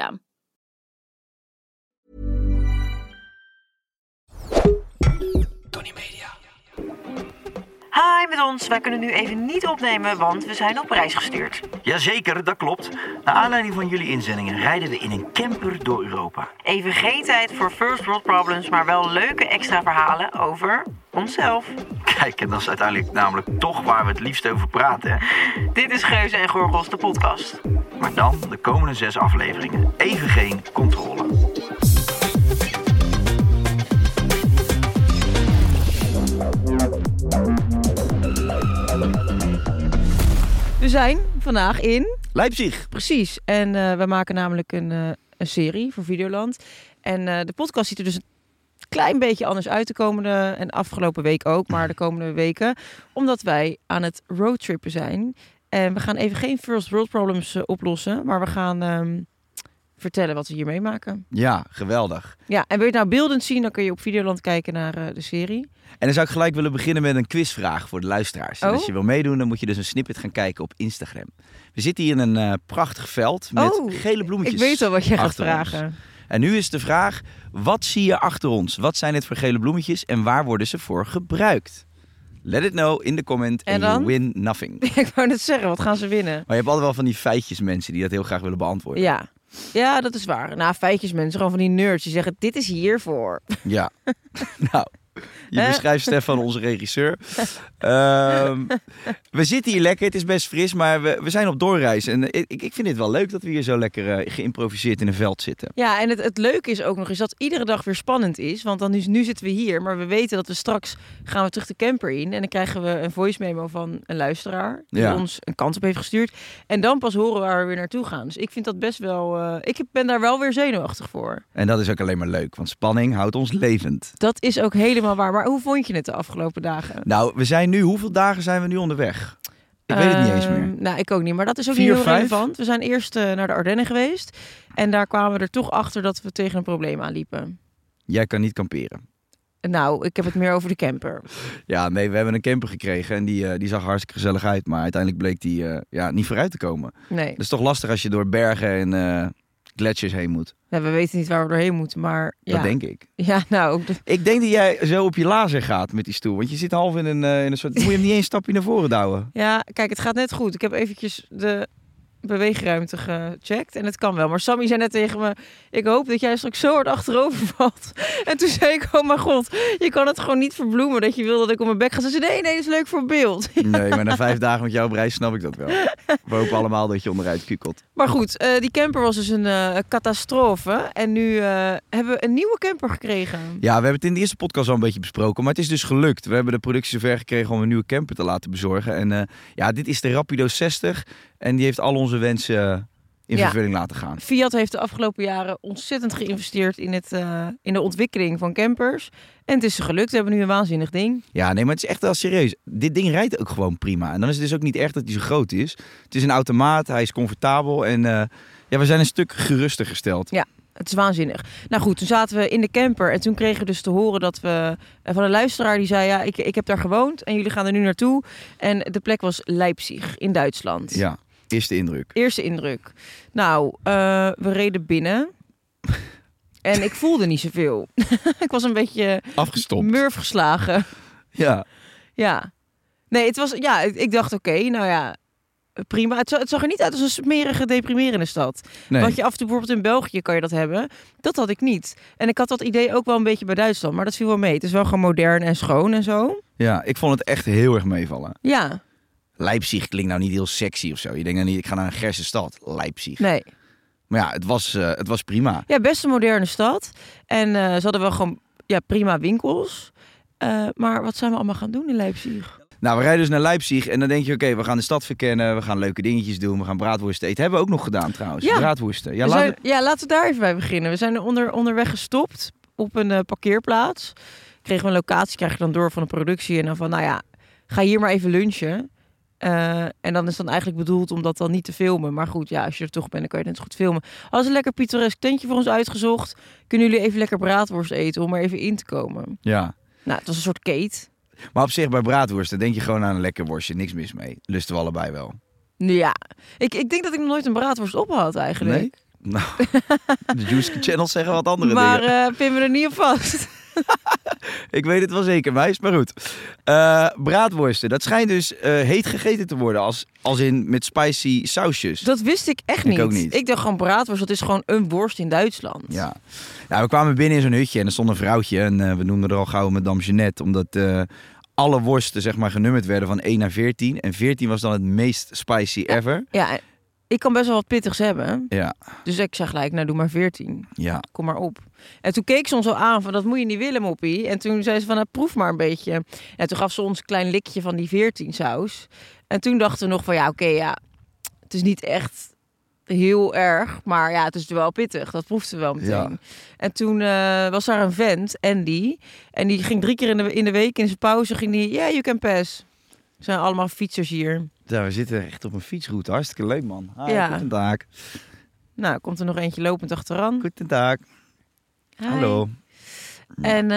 system. Tony made it. Met ons. Wij kunnen nu even niet opnemen, want we zijn op reis gestuurd. Jazeker, dat klopt. Naar aanleiding van jullie inzendingen rijden we in een camper door Europa. Even geen tijd voor first world problems, maar wel leuke extra verhalen over onszelf. Kijk, en dat is uiteindelijk namelijk toch waar we het liefst over praten. Hè? Dit is Geuze en Gorgels, de podcast. Maar dan de komende zes afleveringen. Even geen controle. Zijn vandaag in. Leipzig. Precies. En eh, we maken namelijk een, eh, een serie voor Videoland. En eh, de podcast ziet er dus een klein beetje anders uit de komende en afgelopen week ook, maar de komende weken. Omdat wij aan het roadtrippen zijn. En we gaan even geen first world problems oplossen, maar we gaan ehm, vertellen wat we hier meemaken. Ja, geweldig. Ja, en wil je het nou beeldend zien, dan kun je op Videoland kijken naar de serie. En dan zou ik gelijk willen beginnen met een quizvraag voor de luisteraars. En Oh. als je wil meedoen, dan moet je dus een snippet gaan kijken op Instagram. We zitten hier in een eh, prachtig veld met Oh, gele bloemetjes. Ik weet al wat je gaat ons. vragen. En nu is de vraag, wat zie je achter ons? Wat zijn het voor gele bloemetjes en waar worden ze voor gebruikt? Let it know in de comment En and you win nothing. ik wou net zeggen, wat gaan ze winnen? Maar je hebt altijd wel van die feitjes mensen die dat heel graag willen beantwoorden. Ja. Ja, dat is waar. Nou, feitjes mensen, gewoon van die nerds die zeggen, dit is hiervoor. Ja. nou, je Hè? beschrijft Stefan, onze regisseur. Ehm, we zitten hier lekker, het is best fris, maar we, we zijn op doorreis. En ik, ik vind het wel leuk dat we hier zo lekker eh, geïmproviseerd in een veld zitten. Ja, en het, het leuke is ook nog eens dat iedere dag weer spannend is. Want dan is, nu zitten we hier, maar we weten dat we straks gaan we terug de camper in. En dan krijgen we een voice memo van een luisteraar die Ja. ons een kans op heeft gestuurd. En dan pas horen we waar we weer naartoe gaan. Dus ik vind dat best wel... eh, ik ben daar wel weer zenuwachtig voor. En dat is ook alleen maar leuk, want spanning houdt ons levend. Dat is ook helemaal waar. Maar hoe vond je het de afgelopen dagen? Nou, we zijn nu, hoeveel dagen zijn we nu onderweg? Ik weet het niet eens Ehm, meer. Nou, ik ook niet. Maar dat is ook Vier, niet heel vijf? relevant. We zijn eerst eh, naar de Ardennen geweest. En daar kwamen we er toch achter dat we tegen een probleem aanliepen. Jij kan niet kamperen. Nou, ik heb het meer over de camper. Ja, nee, we hebben een camper gekregen en die, eh, die zag hartstikke gezellig uit. Maar uiteindelijk bleek die eh, ja, niet vooruit te komen. Nee. Dat is toch lastig als je door bergen en gletsjers heen moet. Ja, we weten niet waar we doorheen moeten, maar ja. Dat denk ik. Ja, nou, Ik denk dat jij zo op je lazer gaat met die stoel. Want je zit half in een, eh, in een soort... Moet je hem niet een stapje naar voren douwen? ja, kijk, het gaat net goed. Ik heb eventjes de beweegruimte gecheckt en het kan wel. Maar Sammy zei net tegen me, ik hoop dat jij straks zo hard achterover valt. En toen zei ik, oh mijn god, je kan het gewoon niet verbloemen dat je wil dat ik op mijn bek ga. Ze zei, nee, nee, dat is leuk voor beeld. Nee, maar na vijf dagen met jou op reis snap ik dat wel. We hopen allemaal dat je onderuit kukelt. Maar goed, eh, die camper was dus een eh, catastrofe. En nu eh, hebben we een nieuwe camper gekregen. Ja, we hebben het in de eerste podcast al een beetje besproken. Maar het is dus gelukt. We hebben de productie zover gekregen om een nieuwe camper te laten bezorgen. En ja, dit is de Rapido 60. En die heeft al onze wensen eh, in Ja. vervulling laten gaan. Fiat heeft de afgelopen jaren ontzettend geïnvesteerd in, het, eh, in de ontwikkeling van campers. En het is ze gelukt. We hebben nu een waanzinnig ding. Ja, nee, maar het is echt wel serieus. Dit ding rijdt ook gewoon prima. En dan is het dus ook niet echt dat hij zo groot is. Het is een automaat, hij is comfortabel. En eh, ja, we zijn een stuk geruster gesteld. Ja, het is waanzinnig. Nou goed, toen zaten we in de camper en toen kregen we dus te horen dat we van een luisteraar die zei: Ja, ik, ik heb daar gewoond en jullie gaan er nu naartoe. En de plek was Leipzig in Duitsland. Ja. Eerste indruk. Eerste indruk. Nou, eh, we reden binnen. En ik voelde niet zoveel. ik was een beetje Afgestopt. murf geslagen. Ja. Ja. Nee, het was... Ja, ik ik dacht, oké, nou ja, prima. Het zag er niet uit als een smerige, deprimerende stad. Nee. Wat je af en toe bijvoorbeeld in België kan je dat hebben. Dat had ik niet. En ik had dat idee ook wel een beetje bij Duitsland. Maar dat viel wel mee. Het is wel gewoon modern en schoon en zo. Ja, ik vond het echt heel erg meevallen. Ja, Leipzig klinkt nou niet heel sexy of zo. Je denkt dan niet, ik ga naar een gerse stad. Leipzig. nee. Maar ja, het was, eh, het was prima. Ja, best een moderne stad. En eh, ze hadden wel gewoon ja, prima winkels. Eh, maar wat zijn we allemaal gaan doen in Leipzig? Nou, we rijden dus naar Leipzig en dan denk je, oké, we gaan de stad verkennen. We gaan leuke dingetjes doen. We gaan braadworsten eten. Hebben we ook nog gedaan trouwens. Ja. Braadworsten. Ja, het- ja, laten we daar even bij beginnen. We zijn er onder, onderweg gestopt op een eh, parkeerplaats. Kregen we een locatie, krijg je dan door van de productie. En dan van, nou ja, ga hier maar even lunchen. Eh, en dan is dan eigenlijk bedoeld om dat dan niet te filmen. Maar goed, ja, als je er toch bent, dan kan je het net goed filmen. Als een lekker pittoresk tentje voor ons uitgezocht. Kunnen jullie even lekker braadworst eten om er even in te komen? ja. Nou, het was een soort kate. Maar op zich bij braadworsten denk je gewoon aan een lekker worstje. Niks mis mee. Lusten we allebei wel. Nou Ja, ik, ik denk dat ik nog nooit een braadworst op had eigenlijk. Nee? Nou, de Juice Channels zeggen wat andere Maar dingen. eh pin me er niet op vast. Ik weet het wel zeker, meis. Maar goed. Eh, braadworsten, dat schijnt dus eh, heet gegeten te worden. Als, als in met spicy sausjes. Dat wist ik echt Ik niet. ook niet. Ik dacht gewoon braadworst, dat is gewoon een worst in Duitsland. Ja. Nou, we kwamen binnen in zo'n hutje en er stond een vrouwtje. En eh, we noemden er al gauw Madame Jeannette. Omdat alle worsten zeg maar genummerd werden van 1 naar 14. En 14 was dan het meest spicy ever. Ja, ik kan best wel wat pittigs hebben. Ja, Dus ik zei gelijk, nou doe maar 14. ja. Kom maar op. En toen keek ze ons al aan van, dat moet je niet willen, moppie. En toen zei ze van, nou, proef maar een beetje. En toen gaf ze ons een klein likje van die 14 saus. En toen dachten we nog van, ja, oké, ja. Het is niet echt heel erg, maar ja, het is wel pittig. Dat proefden we wel meteen. Ja. En toen eh, was daar een vent, Andy. En die ging drie keer in de, in de week in zijn pauze, ging die, yeah, you can pass. Zijn allemaal fietsers hier. Ja, we zitten echt op een fietsroute. Hartstikke leuk, man. Hi, Ja. Goedendag. Nou, komt er nog eentje lopend achteraan. Goedendag. Hi. Hallo. En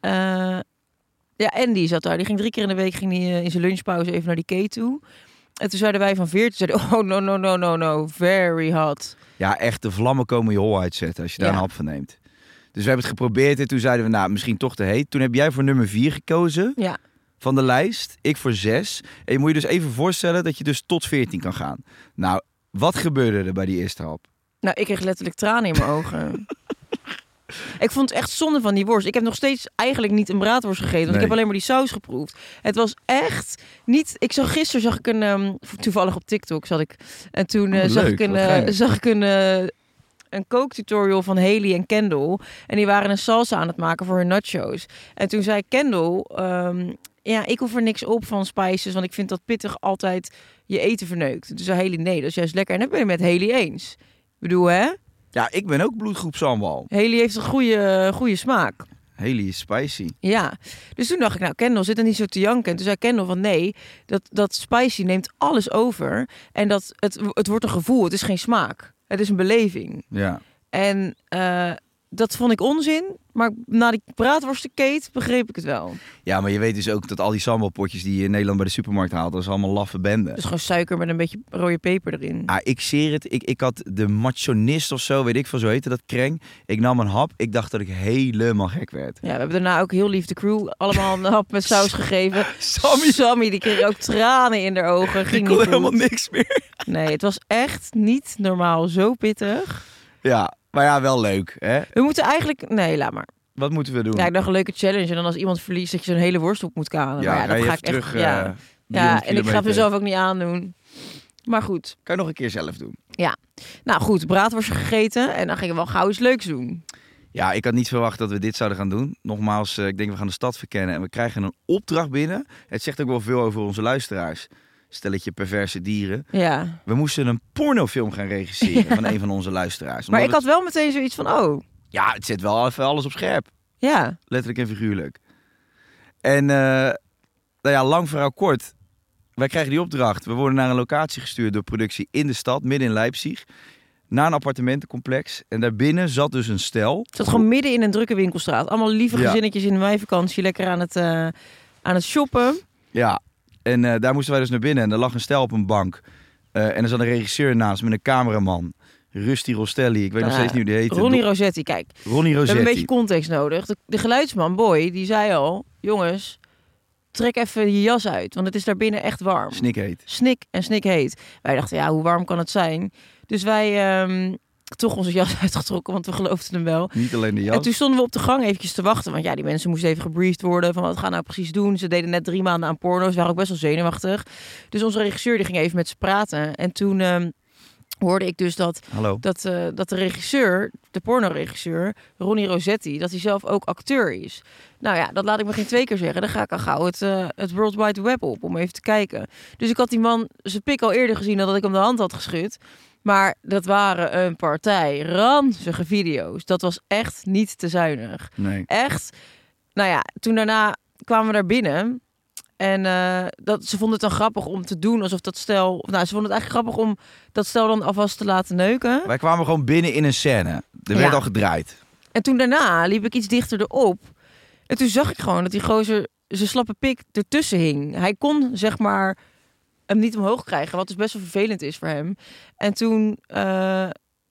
eh, ja, Andy zat daar. Die ging drie keer in de week ging die, eh, in zijn lunchpauze even naar die K toe. En toen zeiden wij van 14, zeiden, oh no, no, no, no, no, very hot. Ja, echt, de vlammen komen je hol uitzetten als je daar Ja. een hap van neemt. Dus we hebben het geprobeerd en toen zeiden we, nou, misschien toch te heet. Toen heb jij voor nummer 4 gekozen Ja, van de lijst. Ik voor 6. En je moet je dus even voorstellen dat je dus tot 14 kan gaan. Nou, wat gebeurde er bij die eerste hap? nou, ik kreeg letterlijk tranen in mijn ogen. Ik vond het echt zonde van die worst. Ik heb nog steeds eigenlijk niet een braadworst gegeten. Want Nee. ik heb alleen maar die saus geproefd. Het was echt niet... Ik zag gisteren zag ik een... ehm, toevallig op TikTok zat ik. En toen eh, Oh, zag, leuk, ik een, wat eh, zag ik een, eh, een kooktutorial van Haley en Kendall. En die waren een salsa aan het maken voor hun nachos. En toen zei Kendall... ehm, ja, ik hoef er niks op van spices. Want ik vind dat pittig altijd je eten verneukt. Zei Haley, nee, dat is juist lekker. En dat ben ik met Haley eens. Ik bedoel, hè? Ja, ik ben ook bloedgroep sambal. Haley heeft een goede, goede smaak. Haley is spicy. Ja, dus toen dacht ik, nou, Kendall zit er niet zo te janken. En toen zei Kendall van nee, dat, dat spicy neemt alles over. En dat het, het wordt een gevoel, het is geen smaak. Het is een beleving. Ja. En eh, dat vond ik onzin. Maar na die braadworstenkate begreep ik het wel. ja, maar je weet dus ook dat al die sambalpotjes die je in Nederland bij de supermarkt haalt, dat is allemaal laffe bende. Dus gewoon suiker met een beetje rode peper erin. Ah, ik zeer het. Ik, ik had de machonist of zo, weet ik veel, zo heette dat kreng. Ik nam een hap. Ik dacht dat ik helemaal gek werd. Ja, we hebben daarna ook heel lief de crew allemaal een hap met saus gegeven. Sammy. Sammy, die kreeg ook tranen in haar ogen. Ging kon niet helemaal niks meer. Nee, het was echt niet normaal zo pittig. Ja, maar ja, wel leuk. Hè? We moeten eigenlijk... Nee, laat maar. Wat moeten we doen? Ja, ik dacht een leuke challenge. En dan als iemand verliest, dat je zo'n hele worst op moet kalen. Ja, maar ja, dat ga ik echt... terug. ja, eh, ja 300 en ik ga het mezelf ook niet aandoen. Maar goed. Kan je nog een keer zelf doen. Nou goed, braadworst gegeten. En dan gingen we wel gauw iets leuks doen. Ja, ik had niet verwacht dat we dit zouden gaan doen. Nogmaals, eh, ik denk we gaan de stad verkennen en we krijgen een opdracht binnen. Het zegt ook wel veel over onze luisteraars. Stelletje perverse dieren. Ja. We moesten een pornofilm gaan regisseren van een van onze luisteraars. Maar ik had wel meteen zoiets van, oh, Ja, het zet wel even alles op scherp. ja. Letterlijk en figuurlijk. En eh, nou ja, lang verhaal kort. Wij krijgen die opdracht. We worden naar een locatie gestuurd door productie in de stad, midden in Leipzig. Naar een appartementencomplex. En daarbinnen zat dus een stel. Het zat gewoon midden in een drukke winkelstraat. Allemaal lieve Ja. gezinnetjes in de meivakantie. Lekker aan het, eh, aan het shoppen. Ja, en eh, daar moesten wij dus naar binnen. En er lag een stel op een bank. Eh, en er zat een regisseur naast met een cameraman. Rusty Rostelli. Ik weet nog steeds niet hoe die heet. Ronnie Rosetti, kijk. Ronnie We hebben Rosetti. een beetje context nodig. De, de geluidsman, Boy, die zei al... Jongens, trek even je jas uit. Want het is daar binnen echt warm. Snik heet. Snik en snik heet. Wij dachten, ja, hoe warm kan het zijn? Dus wij ehm, toch onze jas uitgetrokken, want we geloofden hem wel. Niet alleen de jas. En toen stonden we op de gang eventjes te wachten. Want ja, die mensen moesten even gebriefd worden van wat gaan we nou precies doen. Ze deden net drie maanden aan porno's, waren ook best wel zenuwachtig. Dus onze regisseur die ging even met ze praten. En toen ehm, hoorde ik dus dat, Hallo. dat, eh, dat de regisseur, de pornoregisseur, Ronnie Rosetti, dat hij zelf ook acteur is. Nou ja, dat laat ik me geen twee keer zeggen. Dan ga ik al gauw het, eh, het World Wide Web op om even te kijken. Dus ik had die man zijn pik al eerder gezien dan dat ik hem de hand had geschud. Maar dat waren een partij ranzige video's. Dat was echt niet te zuinig. Nee. Echt. Nou ja, toen daarna kwamen we daar binnen. En eh, dat, ze vonden het dan grappig om te doen alsof dat stel... Nou, ze vonden het eigenlijk grappig om dat stel dan alvast te laten neuken. Wij kwamen gewoon binnen in een scène. Er werd Ja. al gedraaid. En toen daarna liep ik iets dichter erop. En toen zag ik gewoon dat die gozer zijn slappe pik ertussen hing. Hij kon zeg maar hem niet omhoog krijgen, wat dus best wel vervelend is voor hem. En toen eh,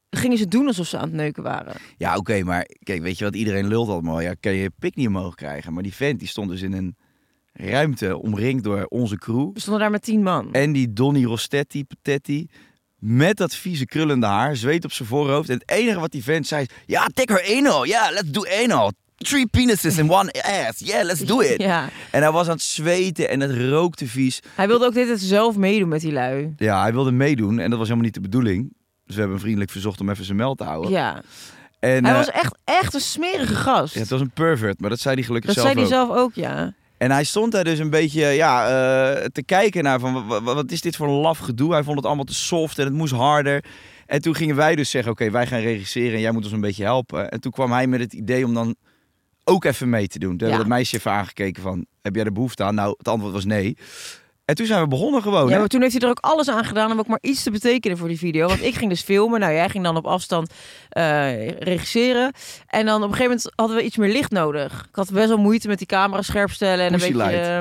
gingen ze doen alsof ze aan het neuken waren. Ja, oké, maar kijk, weet je wat? Iedereen lult allemaal. Ja, kan je pik niet omhoog krijgen. Maar die vent, die stond dus in een ruimte omringd door onze crew. We stonden daar met tien man. En die Donny Rostetti, Patetti, met dat vieze krullende haar, zweet op zijn voorhoofd. En het enige wat die vent zei is, ja, take her anal. Ja, let's do anal. Three penises in one ass. Yeah, let's do it. Ja, En hij was aan het zweten en het rookte vies. hij wilde ook dit zelf meedoen met die lui. Ja, hij wilde meedoen en dat was helemaal niet de bedoeling. Dus we hebben hem vriendelijk verzocht om even zijn meld te houden. Ja, En, hij eh, was echt, echt een smerige gast. ja, het was een pervert, maar dat zei hij gelukkig dat zelf zei hij ook. zelf ook, ja. En hij stond daar dus een beetje ja, eh, te kijken naar van wa- wa- wat is dit voor een laf gedoe. Hij vond het allemaal te soft en het moest harder. En toen gingen wij dus zeggen, oké, wij gaan regisseren en jij moet ons een beetje helpen. En toen kwam hij met het idee om dan ook even mee te doen. Toen hebben we Ja. dat meisje even aangekeken van, heb jij er behoefte aan? Nou, het antwoord was nee. En toen zijn we begonnen Ja, gewoon. hè? maar toen heeft hij er ook alles aan gedaan om ook maar iets te betekenen voor die video. Want ik ging dus filmen. Nou, jij ging dan op afstand eh, regisseren. En dan op een gegeven moment hadden we iets meer licht nodig. Ik had best wel moeite met die camera scherp stellen. En, een beetje, eh,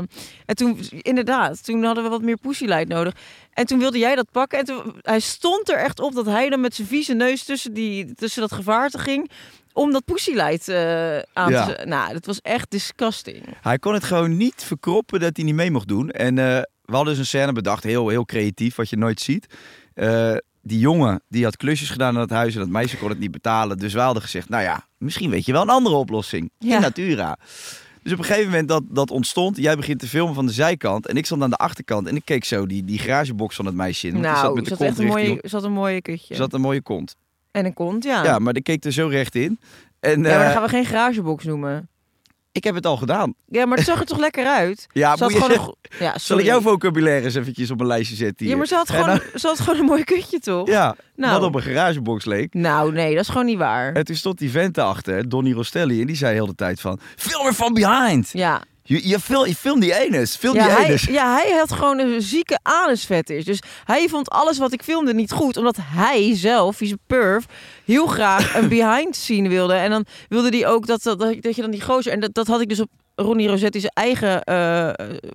en toen, inderdaad, toen hadden we wat meer pussy light nodig. En toen wilde jij dat pakken. En toen, hij stond er echt op dat hij dan met zijn vieze neus tussen, die, tussen dat gevaarte ging. Om dat pussy light eh, aan Ja. te... Nou, dat was echt disgusting. Hij kon het gewoon niet verkroppen dat hij niet mee mocht doen. En eh, we hadden dus een scène bedacht, heel, heel creatief, wat je nooit ziet. Eh, die jongen die had klusjes gedaan in het huis en dat meisje kon het niet betalen. Dus wij hadden gezegd, nou ja, misschien weet je wel een andere oplossing. Ja. In Natura. Dus op een gegeven moment dat dat ontstond, jij begint te filmen van de zijkant en ik stond aan de achterkant en ik keek zo die, die garagebox van het meisje in. want die nou, zat met de zat kont echt een mooie, zat een mooie kutje. zat een mooie kont. En een kont, ja. Ja, maar ik keek er zo recht in. En Ja, maar eh, dan gaan we geen garagebox noemen. ik heb het al gedaan. Ja, maar het zag er toch lekker uit? Ja, Ze had gewoon zeggen- een go- ja, Zal ik jouw vocabulaire eens eventjes op een lijstje zetten hier? Ja, maar ze had, gewoon, dan- ze had gewoon een mooi kutje, toch? Ja, Nou. wat op een garagebox leek. Nou, nee, dat is gewoon niet waar. En toen stond die vent achter, Donny Rostelli, en die zei heel de tijd van... Film er van behind! Ja. Je, je, film, je film die enes, film Ja die hij, ja, hij had gewoon een zieke anusfetish. Dus hij vond alles wat ik filmde niet goed. Omdat hij zelf, vieze perv, heel graag een behind scene wilde. En dan wilde hij ook dat, dat, dat je dan die gozer... En dat, dat had ik dus op Ronnie Rosetti's eigen eh,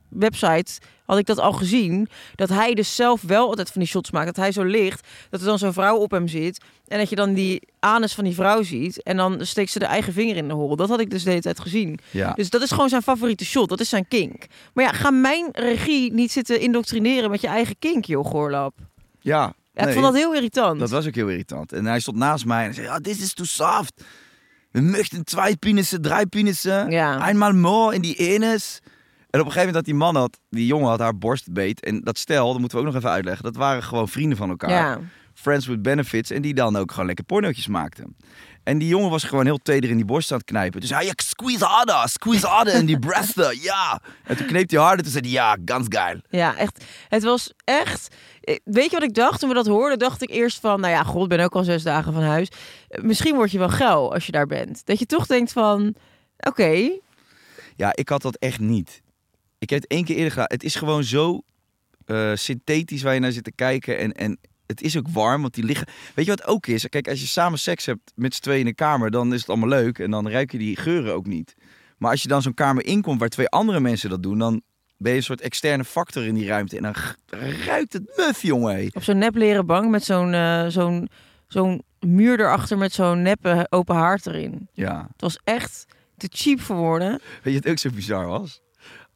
website... had ik dat al gezien. Dat hij dus zelf wel altijd van die shots maakt. Dat hij zo ligt, dat er dan zo'n vrouw op hem zit. En dat je dan die anus van die vrouw ziet. En dan steekt ze de eigen vinger in de hol. Dat had ik dus de hele tijd gezien. Ja. Dus dat is gewoon zijn favoriete shot. Dat is zijn kink. Maar ja, ga mijn regie niet zitten indoctrineren met je eigen kink, joh, Goorlap. ja, Ja, ik nee, vond dat heel irritant. dat was ook heel irritant. En hij stond naast mij en zei, ja, dit is too soft. We möchten twee penissen, drie penissen. Ja. Eenmaal more in die enes. En op een gegeven moment dat die man had, die jongen had haar borst beet. En dat stel, dat moeten we ook nog even uitleggen, dat waren gewoon vrienden van elkaar. Ja. Friends with Benefits. En die dan ook gewoon lekker pornootjes maakten. En die jongen was gewoon heel teder in die borst aan het knijpen. Dus hij, ja, squeeze harder, squeeze harder in die bresten, ja. En toen kneep hij harder, toen zei hij, ja, ganz geil. Ja, echt. Het was echt... eh, Weet je wat ik dacht toen we dat hoorden? Dacht ik eerst van, nou ja, god, ik ben ook al zes dagen van huis. Eh, Misschien word je wel geil als je daar bent. Dat je toch denkt van, oké, Ja, ik had dat echt niet. Ik heb het één keer eerder gedaan. Het is gewoon zo eh, synthetisch waar je naar zit te kijken. En, en het is ook warm, want die liggen... Weet je wat ook is? Kijk, als je samen seks hebt met z'n tweeën in een kamer, dan is het allemaal leuk. En dan ruik je die geuren ook niet. Maar als je dan zo'n kamer inkomt waar twee andere mensen dat doen, dan ben je een soort externe factor in die ruimte. En dan ruikt het muf, jongen. Op zo'n nep leren bank met zo'n eh, zo'n zo'n muur erachter met zo'n neppe open haard erin. Ja. Het was echt te cheap voor woorden. Weet je wat ook zo bizar was?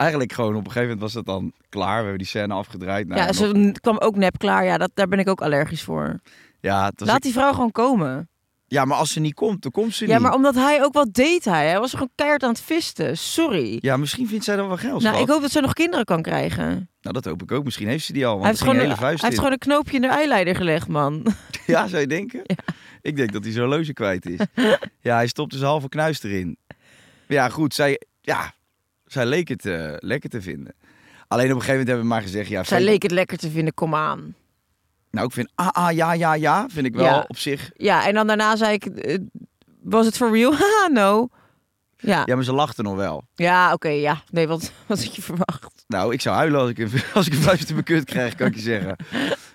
Eigenlijk gewoon op een gegeven moment was het dan klaar. We hebben die scène afgedraaid. Nou, ja, ze kwam ook nep klaar. Ja, dat, daar ben ik ook allergisch voor. ja, Laat die vrouw gewoon komen. ja, maar als ze niet komt, dan komt ze Ja, niet. maar omdat hij ook wat deed hij. Hij was gewoon keihard aan het visten. Sorry. Ja, misschien vindt zij dan wel geld. nou, schat. ik hoop dat ze nog kinderen kan krijgen. Nou, dat hoop ik ook. Misschien heeft ze die al. Want Hij heeft, gewoon, een hele hij heeft gewoon een knoopje in de eyeliner gelegd, man. Ja, zou je denken? Ik denk dat hij zo'n loze kwijt is. ja, hij stopt dus halve knuis erin. Ja, goed. Zij, ja, zij leek het eh, lekker te vinden. Alleen op een gegeven moment hebben we maar gezegd... Ja, Zij leek het lekker te vinden, kom aan. Nou, ik vind ah, ah, ja, ja, ja, vind ik wel Ja. op zich... Ja, en dan daarna zei ik, eh, was het for real? Haha, no. Ja, Ja, maar ze lachten nog wel. ja oké, ja. Nee, wat, wat had je verwacht? Nou, ik zou huilen als ik, een- als ik een vuist in mijn kut krijg, kan ik je zeggen.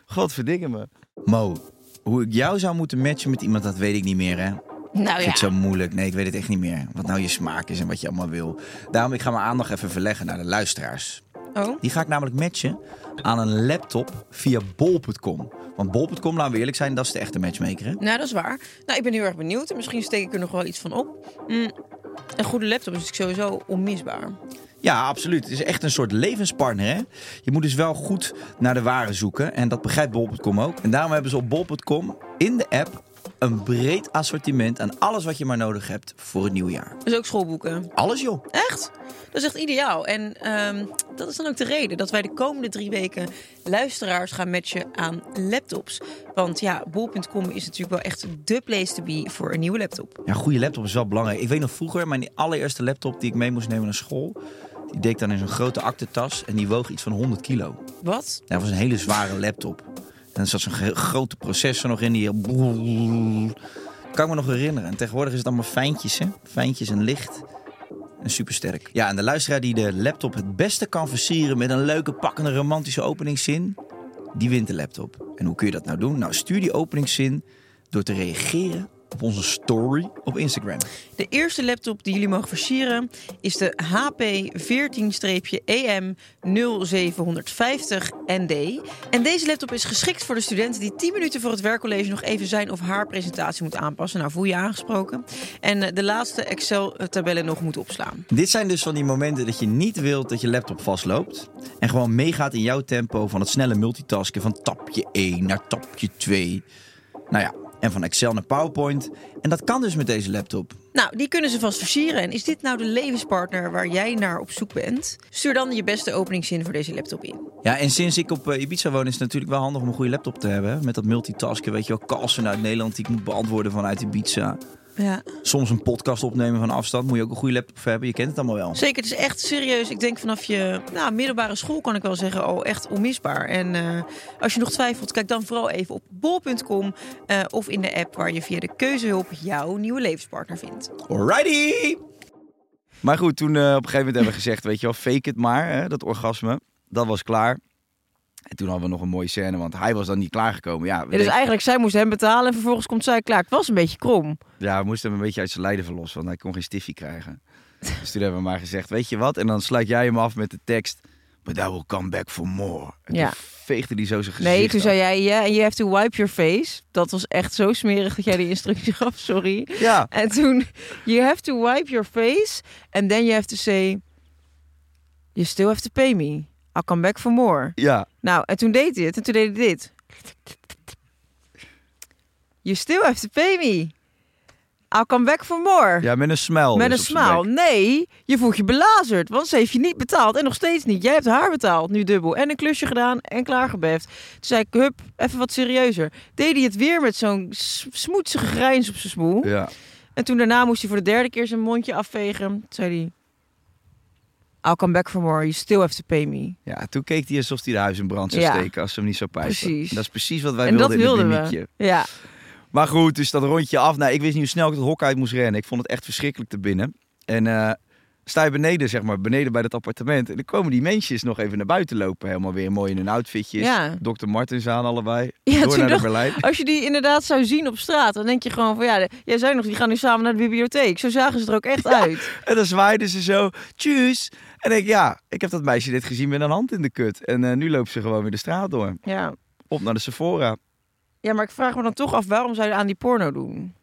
God verdikke me. Mo, hoe ik jou zou moeten matchen met iemand, dat weet ik niet meer, hè? Nou Ik vind ja. het zo moeilijk. Nee, ik weet het echt niet meer. Wat nou je smaak is en wat je allemaal wil. Daarom, ik ga mijn aandacht even verleggen naar de luisteraars. Oh, Die ga ik namelijk matchen aan een laptop via bol.com. Want bol.com, laten we eerlijk zijn, dat is de echte matchmaker, hè? nou dat is waar. Nou, ik ben heel erg benieuwd en misschien steek ik er nog wel iets van op. Mm, een goede laptop is sowieso onmisbaar. Ja, absoluut. Het is echt een soort levenspartner, hè? Je moet dus wel goed naar de waren zoeken. En dat begrijpt bol.com ook. En daarom hebben ze op bol.com in de app een breed assortiment aan alles wat je maar nodig hebt voor het nieuwe jaar. Dus ook schoolboeken. Alles, joh. Echt? Dat is echt ideaal. En ehm, dat is dan ook de reden dat wij de komende drie weken luisteraars gaan matchen aan laptops. Want ja, bol.com is natuurlijk wel echt de place to be voor een nieuwe laptop. Ja, een goede laptop is wel belangrijk. Ik weet nog vroeger, mijn allereerste laptop die ik mee moest nemen naar school... die deed ik dan in zo'n grote aktentas en die woog iets van 100 kilo. Wat? Dat was een hele zware laptop. Er zat zo'n grote processor nog in die... Kan ik me nog herinneren. En tegenwoordig is het allemaal fijntjes, hè? Fijntjes en licht. En supersterk. Ja, en de luisteraar die de laptop het beste kan versieren... met een leuke, pakkende, romantische openingszin... die wint de laptop. En hoe kun je dat nou doen? Nou, stuur die openingszin door te reageren op onze story op Instagram. De eerste laptop die jullie mogen versieren is de HP 14-EM 0750ND. En deze laptop is geschikt voor de studenten die 10 minuten voor het werkcollege nog even zijn of haar presentatie moet aanpassen. Nou, voel je aangesproken. En eh, de laatste Excel-tabellen nog moet opslaan. Dit zijn dus van die momenten dat je niet wilt dat je laptop vastloopt. En gewoon meegaat in jouw tempo van het snelle multitasken van tapje 1 naar tapje 2. Nou ja, en van Excel naar PowerPoint. En dat kan dus met deze laptop. Nou, die kunnen ze vast versieren. En is dit nou de levenspartner waar jij naar op zoek bent? Stuur dan je beste openingszin voor deze laptop in. Ja, en sinds ik op eh, Ibiza woon is het natuurlijk wel handig om een goede laptop te hebben. Met dat multitasken, weet je wel, calls vanuit Nederland die ik moet beantwoorden vanuit Ibiza. Ja. Soms een podcast opnemen van afstand, moet je ook een goede laptop hebben. Je kent het allemaal wel. Zeker, het is echt serieus. Ik denk vanaf je nou, middelbare school kan ik wel zeggen al echt onmisbaar. En eh, als je nog twijfelt, kijk dan vooral even op bol.com eh, of in de app waar je via de keuzehulp jouw nieuwe levenspartner vindt. Alrighty! Maar goed, toen eh, op een gegeven moment hebben we gezegd, weet je wel, fake het maar, hè, dat orgasme. Dat was klaar. En toen hadden we nog een mooie scène, want hij was dan niet klaargekomen. Ja, Ja, dus denken- eigenlijk, zij moest hem betalen en vervolgens komt zij klaar. Het was een beetje krom. ja, we moesten hem een beetje uit zijn lijden verlossen, want hij kon geen stiffie krijgen. Dus toen hebben we maar gezegd, weet je wat? En dan sluit jij hem af met de tekst, but I will come back for more. En Ja. toen veegde hij zo zijn gezicht Nee, toen af. zei jij, ja, you have to wipe your face. Dat was echt zo smerig dat jij die instructie gaf, sorry. Ja, En toen, you have to wipe your face. And then you have to say, you still have to pay me. I'll come back for more. ja. Nou, en toen deed hij het. En toen deed hij dit. You still have to pay me. I'll come back for more. Ja, met een smile. Met dus een bek. Nee, je voelt je belazerd. Want ze heeft je niet betaald. En nog steeds niet. Jij hebt haar betaald. Nu dubbel. En een klusje gedaan en klaargebeft. Toen zei ik, hup, even wat serieuzer. Deed hij het weer met zo'n smoetsige grijns op zijn smoel. Ja. En toen daarna moest hij voor de derde keer zijn mondje afvegen. Toen zei hij... I'll come back for more. You still have to pay me. ja, toen keek hij alsof hij de huis in brand zou Ja. steken als ze hem niet zou pijpen. Precies. Dat is precies wat wij en dat wilden in wilden het we. Ja. Maar goed, dus dat rondje af. Nou, ik wist niet hoe snel ik het hok uit moest rennen. Ik vond het echt verschrikkelijk te binnen. En eh, sta je beneden, zeg maar, beneden bij dat appartement. En dan komen die mensjes nog even naar buiten lopen. Helemaal weer mooi in hun outfitjes. Ja. Dr. Martens aan allebei. Ja, Door naar de Berlijn. Als je die inderdaad zou zien op straat, dan denk je gewoon van ja, de- jij zei nog, die gaan nu samen naar de bibliotheek. Zo zagen ze er ook echt uit. En dan zwaaiden ze zo, tjus. En ik, ja, ik heb dat meisje net gezien met een hand in de kut. En eh, nu loopt ze gewoon weer de straat door. Ja. Op naar de Sephora. ja, maar ik vraag me dan toch af, waarom zou je aan die porno doen?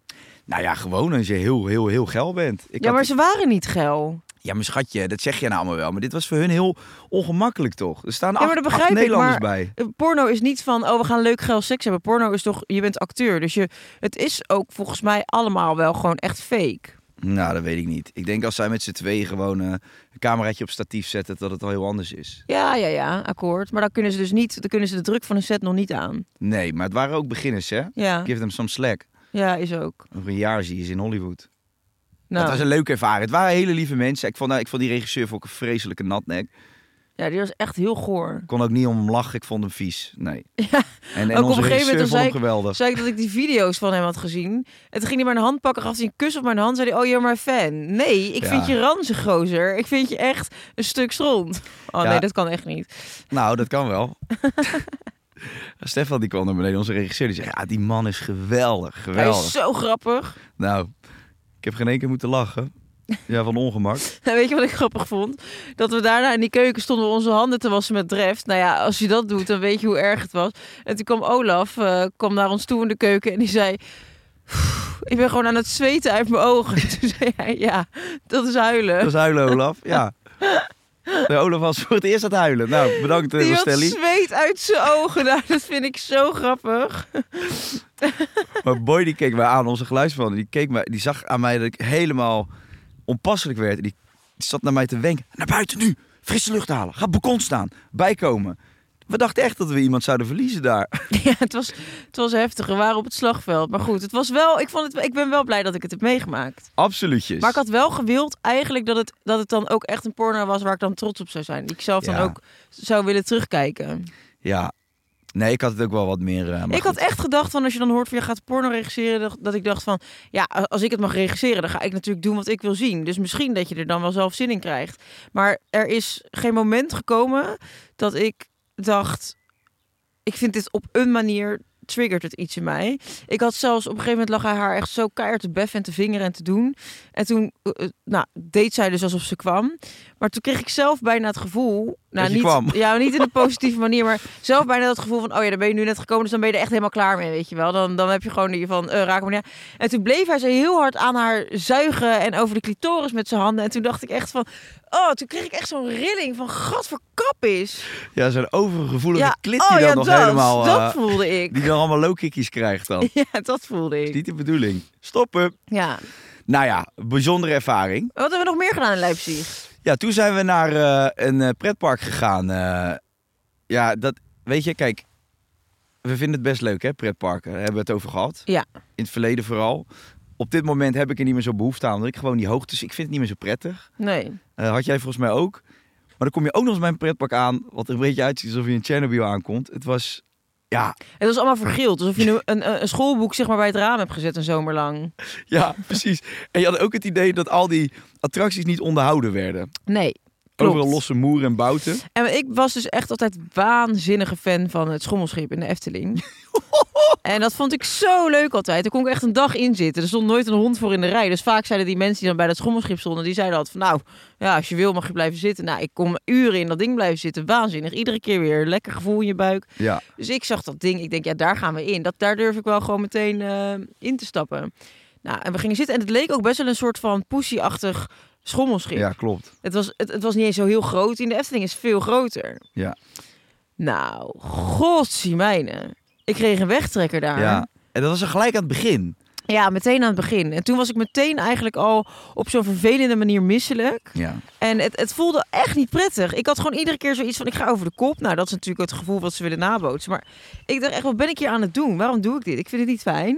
Nou ja, gewoon als je heel, heel, heel geil bent. Ik ja, had- maar ze waren niet geil. Ja, maar schatje, dat zeg je nou allemaal wel. Maar dit was voor hun heel ongemakkelijk toch? Er staan Ja, acht, maar begrijp ik, Nederlanders maar- bij. Eh, Porno is niet van, oh, we gaan leuk geil seks hebben. Porno is toch, je bent acteur. Dus je, het is ook volgens mij allemaal wel gewoon echt fake. Nou, dat weet ik niet. Ik denk als zij met z'n tweeën gewoon eh, een cameraatje op statief zetten, dat het al heel anders is. Ja, ja, ja, akkoord. Maar dan kunnen ze dus niet, dan kunnen ze de druk van een set nog niet aan. Nee, maar het waren ook beginners, hè? Ja, Give them some slack. ja is ook. Over een jaar zie je ze in Hollywood. Nou, Het was een leuke ervaring. Het waren hele lieve mensen. Ik vond, nou, ik vond die regisseur vond ik een vreselijke natnek. ja, die was echt heel goor. Ik kon ook niet om hem lachen. Ik vond hem vies. Nee. Ja, En, en ook op onze een gegeven moment zei ik, geweldig. zei ik dat ik die video's van hem had gezien. En toen ging hij mijn hand pakken, gaf hij een kus op mijn hand. Zei hij, oh, you're my fan. Nee, ik Ja. vind je ranzig, gozer. Ik vind je echt een stuk stront. Oh Ja. nee, dat kan echt niet. Nou, dat kan wel. Stefan die kwam naar beneden, onze regisseur. Die zei, ja, die man is geweldig. Hij Geweldig. is zo grappig. Nou, ik heb geen één keer moeten lachen. Ja, van ongemak. Weet je wat ik grappig vond? Dat we daarna in die keuken stonden onze handen te wassen met dreft. Nou ja, als je dat doet, dan weet je hoe erg het was. En toen kwam Olaf, eh, kwam naar ons toe in de keuken en die zei... "Pff, Ik ben gewoon aan het zweten uit mijn ogen. En toen zei hij, ja, dat is huilen. Dat is huilen, Olaf. Ja. De Olaf was voor het eerst aan het huilen. Nou, bedankt, eh, Die had zweet uit zijn ogen. Nou, dat vind ik zo grappig. Maar Boy die keek mij aan, onze geluidsman. Die, keek mij, die zag aan mij dat ik helemaal onpasselijk werd. Die, die zat naar mij te wenken. Naar buiten nu. Frisse lucht halen. Ga op balkon staan. Bijkomen. We dachten echt dat we iemand zouden verliezen daar. Ja, het was, het was heftig. We waren op het slagveld. Maar goed, het was wel, ik, vond het, ik ben wel blij dat ik het heb meegemaakt. Absoluutjes. Maar ik had wel gewild eigenlijk dat het, dat het dan ook echt een porno was waar ik dan trots op zou zijn. Die ik zelf dan ook zou willen terugkijken. Ja. Nee, ik had het ook wel wat meer... maar ik had echt gedacht van als je dan hoort van je gaat porno regisseren, dat, dat ik dacht van ja, als ik het mag regisseren, dan ga ik natuurlijk doen wat ik wil zien. Dus misschien dat je er dan wel zelf zin in krijgt. Maar er is geen moment gekomen dat ik dacht, ik vind dit op een manier triggert het iets in mij. Ik had zelfs op een gegeven moment lag hij haar echt zo keihard te beffen en te vingeren en te doen. En toen, eh, eh, nou, deed zij dus alsof ze kwam. Maar toen kreeg ik zelf bijna het gevoel, nou niet, kwam. ja, niet in een positieve manier, maar zelf bijna dat gevoel van, oh ja, dan ben je nu net gekomen, dus dan ben je er echt helemaal klaar mee, weet je wel. Dan, dan heb je gewoon die van, eh raak aan. En toen bleef hij ze heel hard aan haar zuigen en over de clitoris met zijn handen. En toen dacht ik echt van, oh, toen kreeg ik echt zo'n rilling van, gat voor kap is. Ja, zo'n overgevoelige Ja, klit oh die dan ja, nog dat, helemaal... dat eh, voelde ik. die dan allemaal low kickies krijgt dan. Ja, dat voelde ik. Niet de bedoeling. Stoppen. Ja. Nou ja, bijzondere ervaring. Wat hebben we nog meer gedaan in Leipzig? Ja, toen zijn we naar eh, een eh, pretpark gegaan. eh. ja, dat, weet je, kijk, we vinden het best leuk, hè, pretparken. Daar hebben we het over gehad. Ja. In het verleden vooral. Op dit moment heb ik er niet meer zo behoefte aan. Want ik gewoon die hoogtes, ik vind het niet meer zo prettig. Nee. Had jij volgens mij ook. Maar dan kom je ook nog eens bij een pretpark aan, wat er een beetje uitziet alsof je in Chernobyl aankomt. Het was, ja, Het was allemaal vergild. Alsof je nu een, een, schoolboek zeg maar, bij het raam hebt gezet een zomer lang. ja, precies. En je had ook het idee dat al die attracties niet onderhouden werden. Nee. Klopt. Overal losse moeren en bouten. En ik was dus echt altijd waanzinnige fan van het schommelschip in de Efteling. en dat vond ik zo leuk altijd. Daar kon ik echt een dag in zitten. Er stond nooit een hond voor in de rij. Dus vaak zeiden die mensen die dan bij dat schommelschip stonden, die zeiden altijd van nou, ja, als je wil mag je blijven zitten. Nou, ik kom uren in dat ding blijven zitten. Waanzinnig. Iedere keer weer lekker gevoel in je buik. Ja, Dus ik zag dat ding. Ik denk, ja, daar gaan we in. Dat, daar durf ik wel gewoon meteen eh, in te stappen. Nou, en we gingen zitten. En het leek ook best wel een soort van poesieachtig schommelschip. ja klopt. Het, was, het, het was niet eens zo heel groot. In de Efteling is veel groter. Ja. Nou, godzijmijne. Ik kreeg een wegtrekker daar. Ja. En dat was er gelijk aan het begin. Ja, meteen aan het begin. En toen was ik meteen eigenlijk al op zo'n vervelende manier misselijk. Ja. En het, het voelde echt niet prettig. Ik had gewoon iedere keer zoiets van, ik ga over de kop. Nou, dat is natuurlijk het gevoel wat ze willen nabootsen. Maar ik dacht echt, wat ben ik hier aan het doen? Waarom doe ik dit? Ik vind het niet fijn.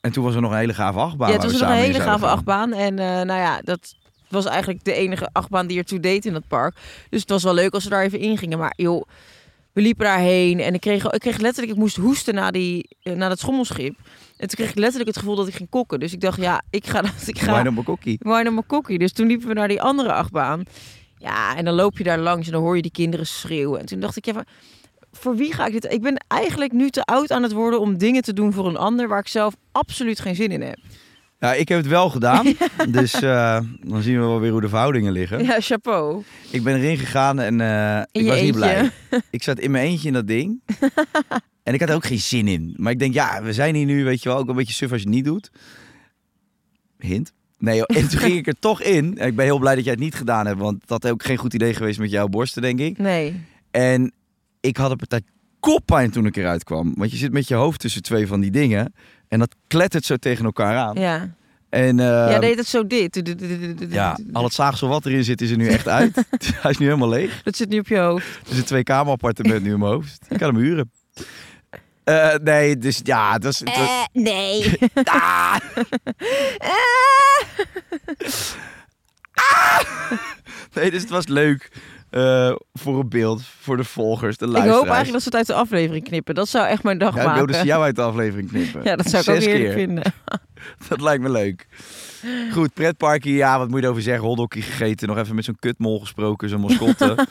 En toen was er nog een hele gave achtbaan. Ja, het waar was nog een hele gave gaan. achtbaan. En eh, nou ja, dat was eigenlijk de enige achtbaan die ertoe deed in dat park. Dus het was wel leuk als we daar even in gingen. Maar joh, we liepen daarheen en ik kreeg, ik kreeg letterlijk, ik moest hoesten na, die, eh, na dat schommelschip. En toen kreeg ik letterlijk het gevoel dat ik ging kokken. Dus ik dacht, ja, ik ga. Ik ga, Wine een kokkie. Wine op kokkie. Dus toen liepen we naar die andere achtbaan. Ja, en dan loop je daar langs en dan hoor je die kinderen schreeuwen. En toen dacht ik, ja, voor wie ga ik dit? Ik ben eigenlijk nu te oud aan het worden om dingen te doen voor een ander waar ik zelf absoluut geen zin in heb. Ja, ik heb het wel gedaan. Dus eh, dan zien we wel weer hoe de verhoudingen liggen. Ja, chapeau. Ik ben erin gegaan en eh, ik was niet eentje. blij. Ik zat in mijn eentje in dat ding. en ik had er ook geen zin in. Maar ik denk, ja, we zijn hier nu, weet je wel, ook een beetje suf als je het niet doet. Hint. Nee, joh. en toen ging ik er toch in. En ik ben heel blij dat jij het niet gedaan hebt, want dat had ook geen goed idee geweest met jouw borsten, denk ik. Nee. En ik had een partij koppijn toen ik eruit kwam. Want je zit met je hoofd tussen twee van die dingen. En dat klettert zo tegen elkaar aan. Ja. En eh, ja, deed het zo dit. ja, al het zaagsel wat erin zit, is er nu echt uit. Hij is nu helemaal leeg. Dat zit nu op je hoofd. Het is een twee kamer appartement nu in mijn hoofd. Ik kan hem huren. Eh, nee, dus ja, het was- Eh, nee. Ah! Nee, dus het was leuk eh, voor een beeld, voor de volgers, de ik luisteraars. hoop eigenlijk dat ze het uit de aflevering knippen. Dat zou echt mijn dag Ja, ik maken. wilde ze jou uit de aflevering knippen. Ja, dat zou ik ook eerlijk keer. vinden. Dat lijkt me leuk. Goed, pretparkje, ja, wat moet je erover zeggen? Hotdogje gegeten, nog even met zo'n kutmol gesproken, zo'n mascotte.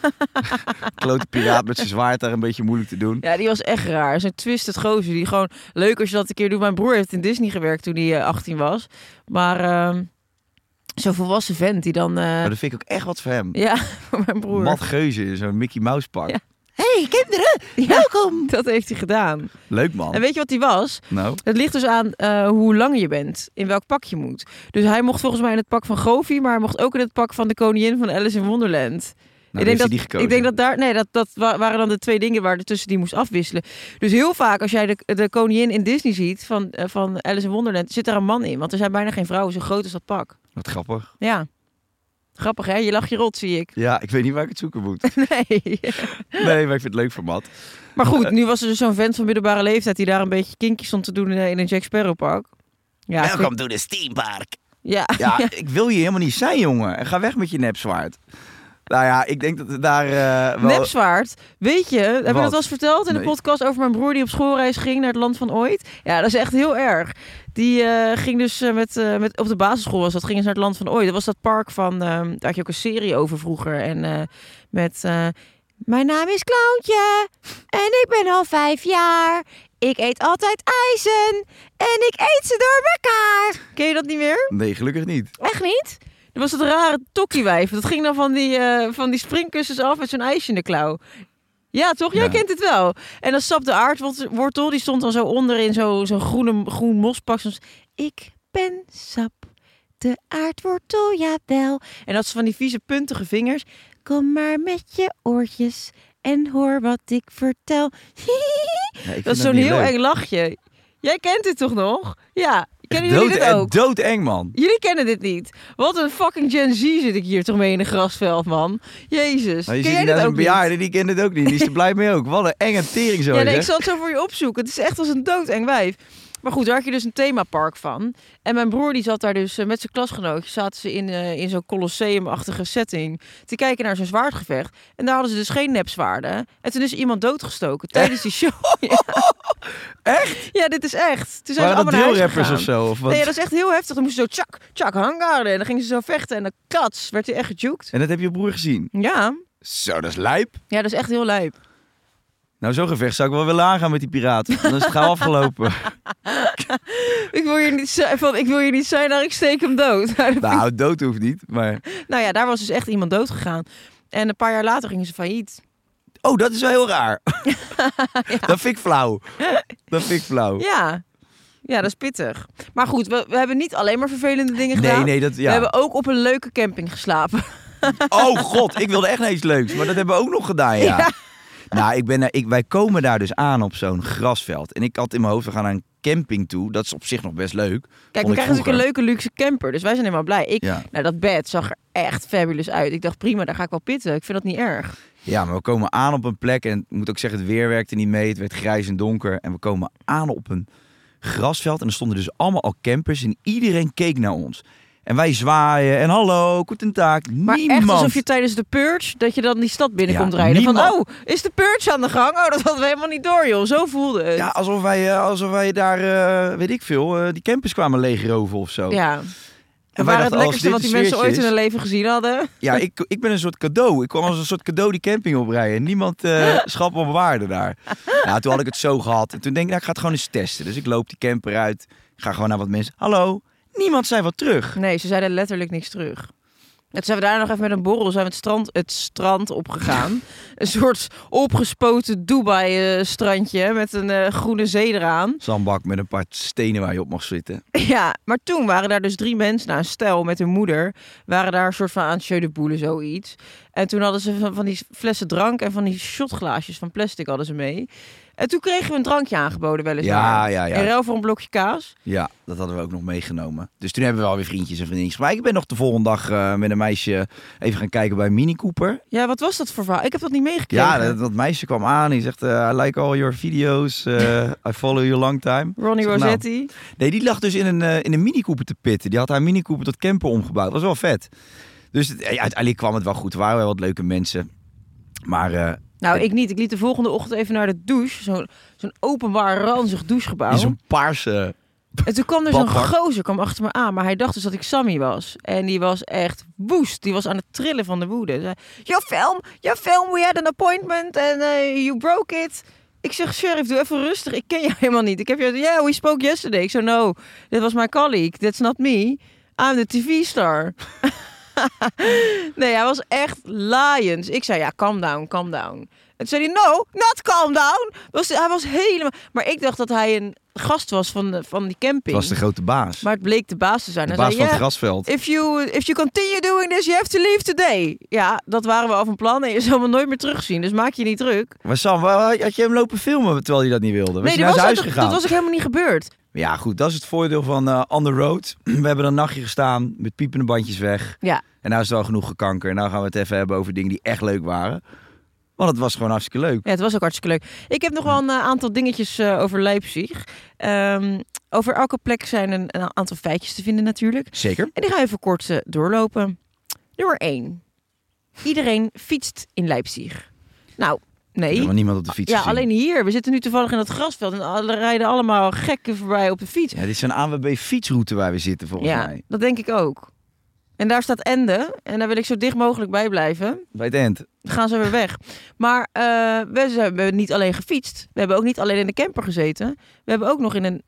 Klote piraat met zijn zwaard daar een beetje moeilijk te doen. Ja, die was echt raar. Zo'n twisted gozer. Die gewoon leuk als je dat een keer doet. Mijn broer heeft in Disney gewerkt toen hij eh, 18 was. Maar ehm, zo'n volwassen vent die dan... eh, Maar dat vind ik ook echt wat voor hem. Ja, voor mijn broer. Mat Geuze in zo'n Mickey Mouse pak. Ja. Hey kinderen, Ja, welkom. Dat heeft hij gedaan. Leuk man. En weet je wat hij was? Nou, Het ligt dus aan eh, hoe lang je bent, in welk pak je moet. Dus hij mocht volgens mij in het pak van Goofy, maar hij mocht ook in het pak van de koningin van Alice in Wonderland. Nou ik, denk dat, die gekozen. ik denk dat daar, nee, dat, dat wa- waren dan de twee dingen waar de tussen die moest afwisselen. Dus heel vaak als jij de, de koningin in Disney ziet van, eh, van Alice in Wonderland, zit daar een man in. Want er zijn bijna geen vrouwen zo groot als dat pak. Wat grappig. Ja. Grappig hè? Je lacht je rot, zie ik. Ja, ik weet niet waar ik het zoeken moet. Nee. Nee, maar ik vind het leuk voor Mat. Maar goed, nu was er dus zo'n vent van middelbare leeftijd die daar een beetje kinky stond te doen in, een Jack Sparrow pak. Ja, vind- to the Steampark. Ja, Ja, ik wil hier helemaal niet zijn, jongen. En ga weg met je nepzwaard. Nou ja, ik denk dat het daar eh, wel... Nepzwaard. Weet je, hebben we Wat? dat wel eens verteld in de podcast over mijn broer die op schoolreis ging naar het land van ooit? Ja, dat is echt heel erg. Die eh, ging dus eh, met, eh, met, op de basisschool was dat, gingen ze naar het land van ooit. Dat was dat park van, ehm, daar had je ook een serie over vroeger. En met, mijn naam is Clowntje en ik ben al vijf jaar. Ik eet altijd ijzen en ik eet ze door elkaar. Ken je dat niet meer? Nee, gelukkig niet. Echt niet? Er was dat rare tokkiewijf. Dat ging dan van die, eh, van die springkussens af met zo'n ijsje in de klauw. Ja, toch? Jij Ja. kent het wel. En dan Sap de aardwortel, die stond dan zo onder in zo'n zo groene, groen mospak. Soms, ik ben Sap de aardwortel, jawel. En dat ze van die vieze puntige vingers. Kom maar met je oortjes en hoor wat ik vertel. Ja, ik dat is zo'n heel leuk. eng lachje. Jij kent dit toch nog? Ja. Kennen jullie dit Dood- ook? Doodeng, man. Jullie kennen dit niet. Wat een fucking Gen Z zit ik hier toch mee in een grasveld, man. Jezus. Nou, je Ken ziet niet? die kent het ook niet. Die is er blij mee ook. Wat een enge tering zo. Ja, nee, ik zal het zo voor je opzoeken. Het is echt als een doodeng wijf. Maar goed, daar had je dus een themapark van. En mijn broer die zat daar dus eh, met zijn klasgenootjes. Zaten ze in, eh, in zo'n colosseumachtige setting. Te kijken naar zo'n zwaardgevecht. En daar hadden ze dus geen nepzwaarden. En toen is iemand doodgestoken tijdens die show. Ja. Echt? Ja, dit is echt. Toen zijn Waren ze allemaal naar huis drillrappers of zo? Of wat? Nee, dat is echt heel heftig. Dan moesten ze zo tjak, tjak, hangarden. En dan gingen ze zo vechten. En dan kats, werd hij echt gejukt. En dat heb je broer gezien? Ja. Zo, dat is lijp. ja, dat is echt heel lijp. Nou, zo'n gevecht zou ik wel willen aangaan met die piraat. Dan is het gauw afgelopen. Ik wil hier niet zijn, van, ik wil hier niet zijn, nou ik steek hem dood. nou, dood hoeft niet, maar... nou ja, daar was dus echt iemand dood gegaan. En een paar jaar later gingen ze failliet. Oh, dat is wel heel raar. Dat vind ik flauw. Dat vind ik flauw. Ja. Ja, dat is pittig. Maar goed, we, we hebben niet alleen maar vervelende dingen gedaan. nee, dat... We Ja. hebben ook op een leuke camping geslapen. Oh god, ik wilde echt iets leuks. Maar dat hebben we ook nog gedaan, ja. Ja. Nou, ik ben, ik, wij komen daar dus aan op zo'n grasveld. En ik had in mijn hoofd, we gaan naar een camping toe. Dat is op zich nog best leuk. Kijk, we krijgen natuurlijk een leuke luxe camper. Dus wij zijn helemaal blij. Ik, Ja. nou, dat bed zag er echt fabulous uit. Ik dacht, prima, daar ga ik wel pitten. Ik vind dat niet erg. Ja, maar we komen aan op een plek en ik moet ook zeggen, het weer werkte niet mee. Het werd grijs en donker en we komen aan op een grasveld en er stonden dus allemaal al campers en iedereen keek naar ons. En wij zwaaien en hallo, goedendag. Maar Niemand. echt alsof je tijdens de purge, dat je dan die stad binnenkomt Ja, rijden. Van, oh, is de purge aan de gang? Oh, dat hadden we helemaal niet door, joh. Zo voelde het. Ja, alsof wij, eh, alsof wij daar, eh, weet ik veel, eh, die campers kwamen leegroven of zo. Ja. En waren het lekkerste wat die mensen ooit in hun leven gezien hadden. Ja, ik, ik ben een soort cadeau. Ik kwam als een soort cadeau die camping oprijden. Niemand eh schap op waarde daar. Nou, toen had ik het zo gehad. En toen denk ik, nou, ik ga het gewoon eens testen. Dus ik loop die camper uit. Ik ga gewoon naar wat mensen. Hallo. Niemand zei wat terug. Nee, ze zeiden letterlijk niks terug. En toen zijn we daar nog even met een borrel zijn we het strand, het strand opgegaan. een soort opgespoten Dubai-strandje met een eh, groene zee eraan. Zandbak met een paar stenen waar je op mag zitten. Ja, maar toen waren daar dus drie mensen, nou een stel met hun moeder, waren daar een soort van aan het de boule, zoiets. En toen hadden ze van, van die flessen drank en van die shotglaasjes van plastic hadden ze mee. En toen kregen we een drankje aangeboden weliswaar. Ja, ja, ja. In ruil voor een blokje kaas. Ja, dat hadden we ook nog meegenomen. Dus toen hebben we alweer vriendjes en vriendinnetjes. Maar ik ben nog de volgende dag eh, met een meisje even gaan kijken bij Mini Cooper. Ja, wat was dat voor verhaal? Ik heb dat niet meegekregen. Ja, dat, dat meisje kwam aan. Die zegt, eh, I like all your videos. eh, I follow you long time. Ronnie zeg, nou, Rossetti. Nee, die lag dus in een, in een Mini Cooper te pitten. Die had haar Mini Cooper tot camper omgebouwd. Dat was wel vet. Dus ja, uiteindelijk kwam het wel goed. Er waren wel wat leuke mensen. Maar Nou, ik niet. Ik liet de volgende ochtend even naar de douche. Zo'n zo'n openbaar, ranzig douchegebouw. in zo'n paarse... En toen kwam er zo'n gozer kwam achter me aan. Maar hij dacht dus dat ik Sammy was. En die was echt woest. Die was aan het trillen van de woede. Zei, your film, your film, we had an appointment and uh, you broke it. Ik zeg, sheriff, doe even rustig. Ik ken je helemaal niet. Ik heb je, yeah, we spoke yesterday. Ik zo, no, that was my colleague. That's not me. I'm the TV-star. nee, hij was echt lions. Ik zei, ja, calm down, calm down. En toen zei hij, no, not calm down. Was, hij was helemaal... Maar ik dacht dat hij een gast was van, de, van die Het camping. was de grote baas. Maar het bleek de baas te zijn. de Hij baas zei, van het "Yeah, grasveld. If you, if you continue doing this, you have to leave today. Ja, dat waren we al van plan en je zal me nooit meer terugzien. Dus maak je niet druk. Maar Sam, had je hem lopen filmen terwijl hij dat niet wilde? Was nee, naar zijn huis dat, gegaan? dat was ook helemaal niet gebeurd. Ja, goed, dat is het voordeel van eh On The Road. We hebben een nachtje gestaan met piepende bandjes weg. Ja. En nou is het wel genoeg gekanker. En nou gaan we het even hebben over dingen die echt leuk waren. Want het was gewoon hartstikke leuk. Ja, het was ook hartstikke leuk. Ik heb nog wel een eh, aantal dingetjes eh, over Leipzig. Ehm, over elke plek zijn een, een aantal feitjes te vinden natuurlijk. Zeker. En die ga even kort doorlopen. Nummer 1. Iedereen fietst in Leipzig. Nou, nee. Niemand op de fiets Ja, gezien. alleen hier. We zitten nu toevallig in het grasveld en alle rijden allemaal gekken voorbij op de fiets. Ja, dit is een ANWB fietsroute waar we zitten volgens ja, mij. dat denk ik ook. En daar staat Ende. En daar wil ik zo dicht mogelijk bij blijven. Bij het eind. Dan gaan ze weer weg. Maar eh, we hebben niet alleen gefietst. We hebben ook niet alleen in de camper gezeten. We hebben ook nog in een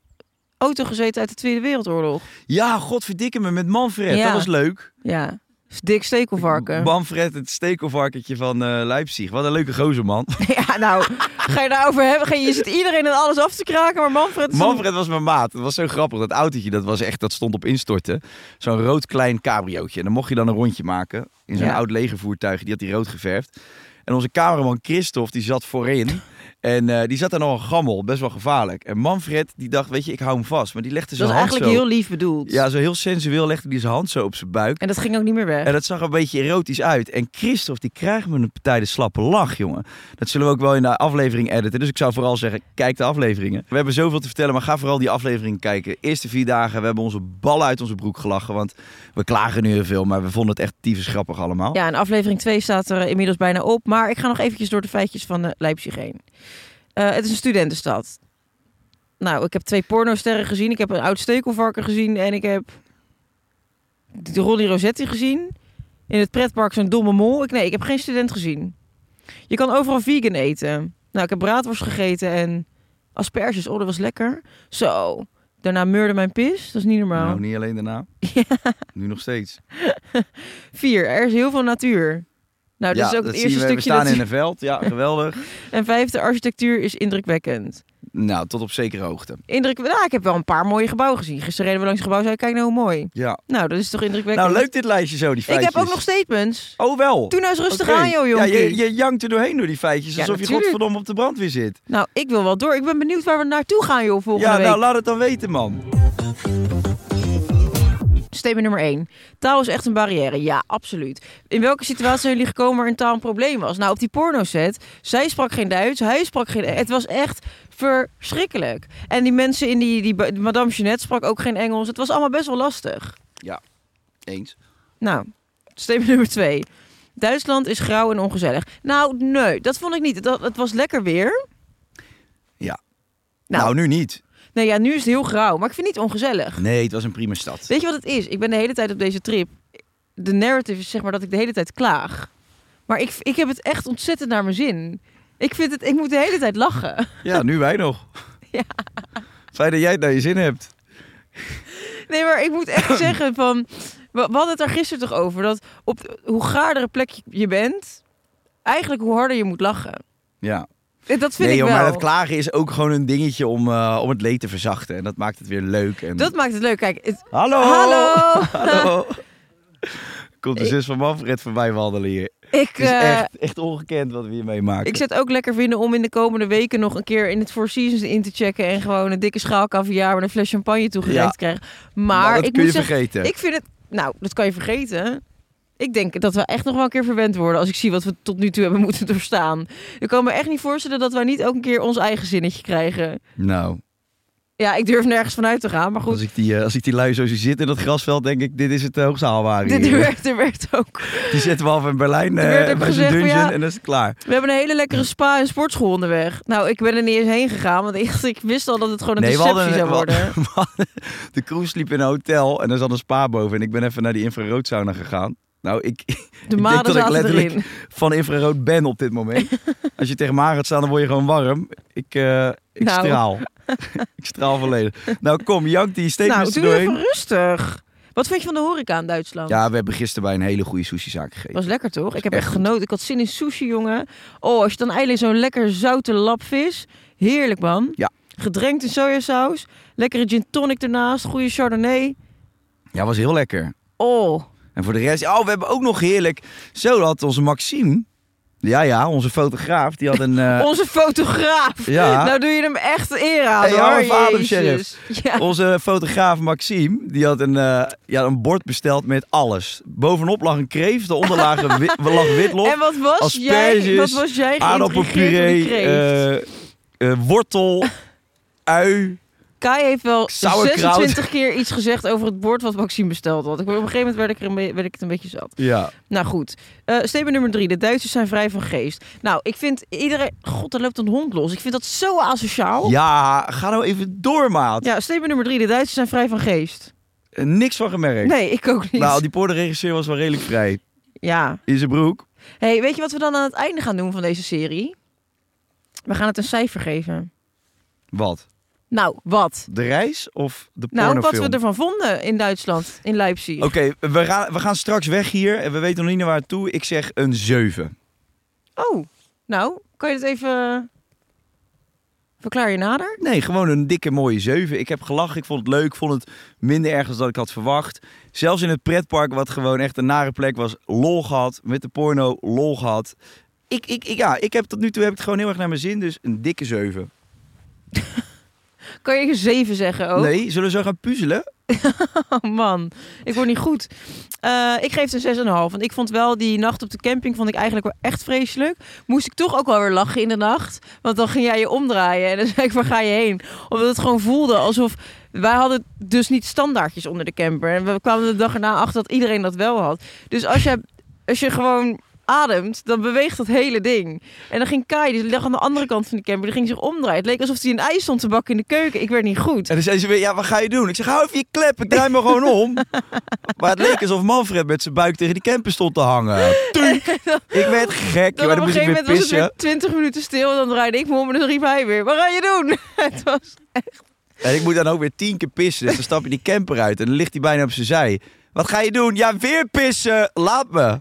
auto gezeten uit de Tweede Wereldoorlog. Ja, godverdikke me met Manfred. Ja. Dat was leuk. Ja, dik stekelvarken. Manfred, het stekelvarkentje van eh, Leipzig. Wat een leuke gozer, man. Ja, nou, ga je daarover hebben? Ga je, je zit iedereen en alles af te kraken, maar Manfred... Manfred was mijn maat. Het was zo grappig. Dat autootje, dat, was echt, dat stond op instorten. Zo'n rood klein cabriootje. En dan mocht je dan een rondje maken. In zo'n Ja. oud legervoertuig. Die had hij rood geverfd. En onze cameraman Christophe, die zat voorin. En eh, die zat daar nog een gammel. Best wel gevaarlijk. En Manfred, die dacht, weet je, ik hou hem vast. Maar die legde Dat zijn is hand eigenlijk zo... heel lief bedoeld. Ja, zo heel sensueel legde hij zijn hand zo op zijn buik. En dat ging ook niet meer weg. En dat zag er een beetje erotisch uit. En Christophe, die krijgt me een partij de slappe lach, jongen. Dat zullen we ook wel in de aflevering editen. Dus ik zou vooral zeggen, kijk de afleveringen. We hebben zoveel te vertellen, maar ga vooral die aflevering kijken. Eerste vier dagen, we hebben onze ballen uit onze broek gelachen. Want we klagen nu heel veel, maar we vonden het echt tyfus grappig allemaal. Ja, en aflevering 2 staat er inmiddels bijna op. Maar ik ga nog eventjes door de feitjes van uh, Leipzig heen. Uh, het is een studentenstad. Nou, ik heb twee pornosterren gezien. Ik heb een oud stekelvarken gezien. En ik heb de Ronnie Rosetti gezien. In het pretpark zo'n domme mol. Ik, nee, ik heb geen student gezien. Je kan overal vegan eten. Nou, ik heb braadworst gegeten en asperges. Oh, dat was lekker. Zo. Daarna meurde mijn pis. Dat is niet normaal. Nou, niet alleen daarna. Nu nog steeds. Vier. Er is heel veel natuur. Nou, dat ja, is ook dat het eerste we. stukje. We staan dat... in een veld. Ja, geweldig. En vijfde, architectuur is indrukwekkend. Nou, tot op zekere hoogte. Indruk, nou, ik heb wel een paar mooie gebouwen gezien. Gisteren reden we langs het gebouw en zei ik, kijk nou hoe mooi. Ja. Nou, dat is toch indrukwekkend. Nou, leuk dit lijstje zo, die Ik feitjes. heb ook nog statements. Oh, wel? Doe nou eens rustig aan, joh, Ja, jonkie. je, je jankt er doorheen door die feitjes. Ja, alsof je godverdomme op de brandweer zit. Nou, ik wil wel door. Ik ben benieuwd waar we naartoe gaan, joh, volgende Ja, week. nou, laat het dan weten, man. Statement nummer 1. Taal is echt een barrière. Ja, absoluut. In welke situatie zijn jullie gekomen waar een taal een probleem was? Nou, op die pornoset. Zij sprak geen Duits, hij sprak geen... Het was echt verschrikkelijk. En die mensen in die... die die Madame Jeanette sprak ook geen Engels. Het was allemaal best wel lastig. Eens. Nou, statement nummer 2. Duitsland is grauw en ongezellig. Nou, nee, dat vond ik niet. Dat, het was lekker weer. Ja. Nou, Nou, nu niet. Nee, ja, nu is het heel grauw, maar ik vind het niet ongezellig. Nee, het was een prima stad. Weet je wat het is? Ik ben de hele tijd op deze trip. De narrative is zeg maar dat ik de hele tijd klaag. Maar ik, ik heb het echt ontzettend naar mijn zin. Ik vind het, ik moet de hele tijd lachen. Ja, nu wij nog. Ja. Fijn dat jij het naar je zin hebt. Nee, maar ik moet echt zeggen van... We, hadden het daar gisteren toch over. Dat op hoe gaardere plek je bent... Eigenlijk hoe harder je moet lachen. Ja. Dat vind Nee, ik wel. maar dat klagen is ook gewoon een dingetje om, eh, om het leed te verzachten. En dat maakt het weer leuk. En... Dat maakt het leuk. Kijk, het- Hallo! Hallo! Hallo! Komt de zus van Manfred voorbij wandelen hier. ik, Het is eh, echt, echt ongekend wat we hier meemaken. ik zet ook lekker vinden om in de komende weken nog een keer in het Four Seasons in te checken. En gewoon een dikke schaal caviar met een fles champagne toegereikt Ja. te krijgen. Maar, Maar dat ik kun moet je zeggen, vergeten. ik vind het... Nou, dat kan je vergeten. Ik denk dat we echt nog wel een keer verwend worden als ik zie wat we tot nu toe hebben moeten doorstaan. Ik kan me echt niet voorstellen dat wij niet ook een keer ons eigen zinnetje krijgen. Nou, Ja, ik durf nergens vanuit te gaan, maar goed. als ik, die, eh, als ik die lui zo zie zitten in dat grasveld, denk ik, dit is het uh, hoogst haalbare Dit hier. werd, er werd ook. Die zetten we af in Berlijn Er eh, werd ook bij gezegd dungeon ja, en dan is het klaar. We hebben een hele lekkere spa en sportschool onderweg. Nou, ik ben er niet eens heen gegaan, want ik, ik wist al dat het gewoon een we deceptie hadden, zou worden. hadden- de cruise liep in een hotel en er zat een spa boven. En ik ben even naar die infraroodsauna gegaan. Nou, ik, De ik denk dat ik letterlijk erin. van infrarood ben op dit moment. Als je tegen mij gaat staan, dan word je gewoon warm. Ik, eh, ik Nou. straal. ik straal volledig. Nou kom, Jank, die steekt Nou, doe doorheen. even rustig. Wat vind je van de horeca in Duitsland? Ja, we hebben gisteren bij een hele goede sushi-zaak gegeten. Was lekker toch? Ik heb Echt genoten. Ik had zin in sushi, jongen. Oh, als je dan eindelijk zo'n lekker zoute lapvis. Heerlijk, man. Ja. Gedrenkt in sojasaus. Lekkere gin tonic ernaast. Goede chardonnay. Ja, was heel lekker. Oh. En voor de rest, oh, we hebben ook nog heerlijk. Zo had onze Maxime, ja, ja, onze fotograaf, die had een. eh, Onze fotograaf. ja. Nou doe je hem echt eer aan, Hey, hoor. sheriff. Ja. Onze fotograaf Maxime, die had een, eh, ja, een bord besteld met alles. Bovenop lag een kreeft, daaronder lag, wit, lag witlof, En wat was jij? Wat was jij aardappelpuree, eh, wortel, ui. Kai heeft wel sauerkraut. 26 keer iets gezegd over het bord wat Maxime besteld had. Ik, op een gegeven moment werd ik, er een be- werd ik het een beetje zat. Ja. Nou goed, Eh statement nummer drie. De Duitsers zijn vrij van geest. Nou, ik vind iedereen... God, er loopt een hond los. Ik vind dat zo asociaal. ja, ga nou even door, maat. Ja, statement nummer drie. De Duitsers zijn vrij van geest. Eh, Niks van gemerkt. Nee, ik ook niet. Nou, die pornoregisseur was wel redelijk vrij. Ja. In zijn broek. hey, weet je wat we dan aan het einde gaan doen van deze serie? We gaan het een cijfer geven. Wat? Nou, wat? De reis of de Nou, wat pornofilm? we ervan vonden in Duitsland, in Leipzig. Oké, we, gaan, we gaan straks weg hier en we weten nog niet naar waar toe. Ik zeg een 7. Oh, nou, kan je het even... Verklaar je nader? Nee, gewoon een dikke mooie 7. Ik heb gelachen, ik vond het leuk, ik vond het minder erg dan ik had verwacht. Zelfs in het pretpark, wat gewoon echt een nare plek was, lol gehad. Met de porno, lol gehad. Ik, ik, ik, ja, ik heb tot nu toe heb ik het gewoon heel erg naar mijn zin, dus een dikke 7. Kan je 7 zeggen ook? Nee, zullen we zo gaan puzzelen? Oh man, ik word niet goed. Eh, ik geef het een 6,5. Want ik vond wel die nacht op de camping vond ik eigenlijk wel echt vreselijk. Moest ik toch ook wel weer lachen in de nacht. Want dan ging jij je omdraaien en dan zei ik, waar ga je heen? Omdat het gewoon voelde alsof... Wij hadden dus niet standaardjes onder de camper. En we kwamen de dag erna achter dat iedereen dat wel had. Dus als je, als je gewoon ademt, dan beweegt dat hele ding. En dan ging Kai, die lag aan de andere kant van de camper, die ging zich omdraaien. Het leek alsof hij een ijs stond te bakken in de keuken. Ik werd niet goed. En dan zei ze weer, ja, wat ga je doen? Ik zeg, hou even je klep, ik draai me gewoon om. Maar het leek alsof Manfred met zijn buik tegen die camper stond te hangen. Ik werd gek, Dan joh, op dan een gegeven weer moment was het weer pissen. 20 minuten stil en dan draaide ik me om en dan riep hij weer, wat ga je doen? het was... En ik moet dan ook weer tien keer pissen. Dus dan stap je die camper uit en dan ligt hij bijna op zijn zij. Wat ga je doen? Ja, weer pissen. Laat me.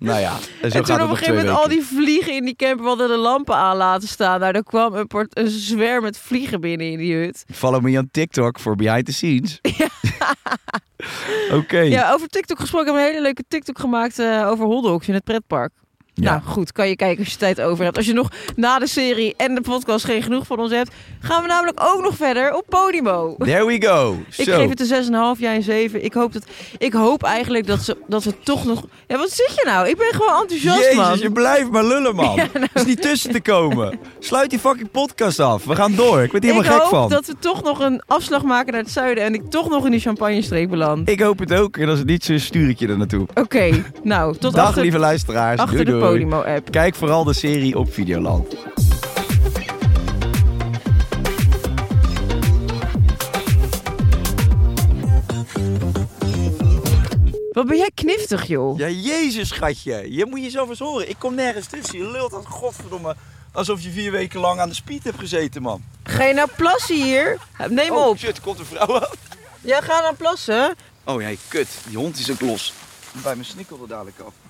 Nou ja, en zo en toen op een gegeven moment al die vliegen in die camper hadden de lampen aan laten staan. Nou, er kwam een, port- een zwerm met vliegen binnen in die hut. Follow me on TikTok voor behind the scenes. Oké. Ja, over TikTok gesproken. Ik heb een hele leuke TikTok gemaakt eh, over hotdogs in het pretpark. Ja. Nou goed, kan je kijken als je tijd over hebt. Als je nog na de serie en de podcast geen genoeg van ons hebt, gaan we namelijk ook nog verder op Podimo. There we go. Ik geef het een 6,5, jij een 7. Ik hoop, dat, ik hoop eigenlijk dat, ze, dat we toch nog... Ja, wat zit je nou? Ik ben gewoon enthousiast, Jezus, man. je blijft maar lullen, man. Ja, nou. Is niet tussen te komen. Sluit die fucking podcast af. We gaan door. Ik ben er ik helemaal gek hoop van. dat we toch nog een afslag maken naar het zuiden en ik toch nog in die champagne-streek beland. Ik hoop het ook. En als het niet zo is, stuur ik je er naartoe. Oké, nou, tot Dag, achter, lieve luisteraars. achter doei, de doei. Podimo-app. Kijk vooral de serie op Videoland. Wat ben jij kniftig, joh. Ja, jezus, schatje. Je moet jezelf eens horen. Ik kom nergens tussen. Je lult als godverdomme alsof je vier weken lang aan de speed hebt gezeten, man. Ga je nou plassen hier? Neem Oh, op. shit, komt een vrouw aan. Ja, ga dan plassen. Oh, jij kut. Die hond is ook los. Bij mijn snikkel er dadelijk af.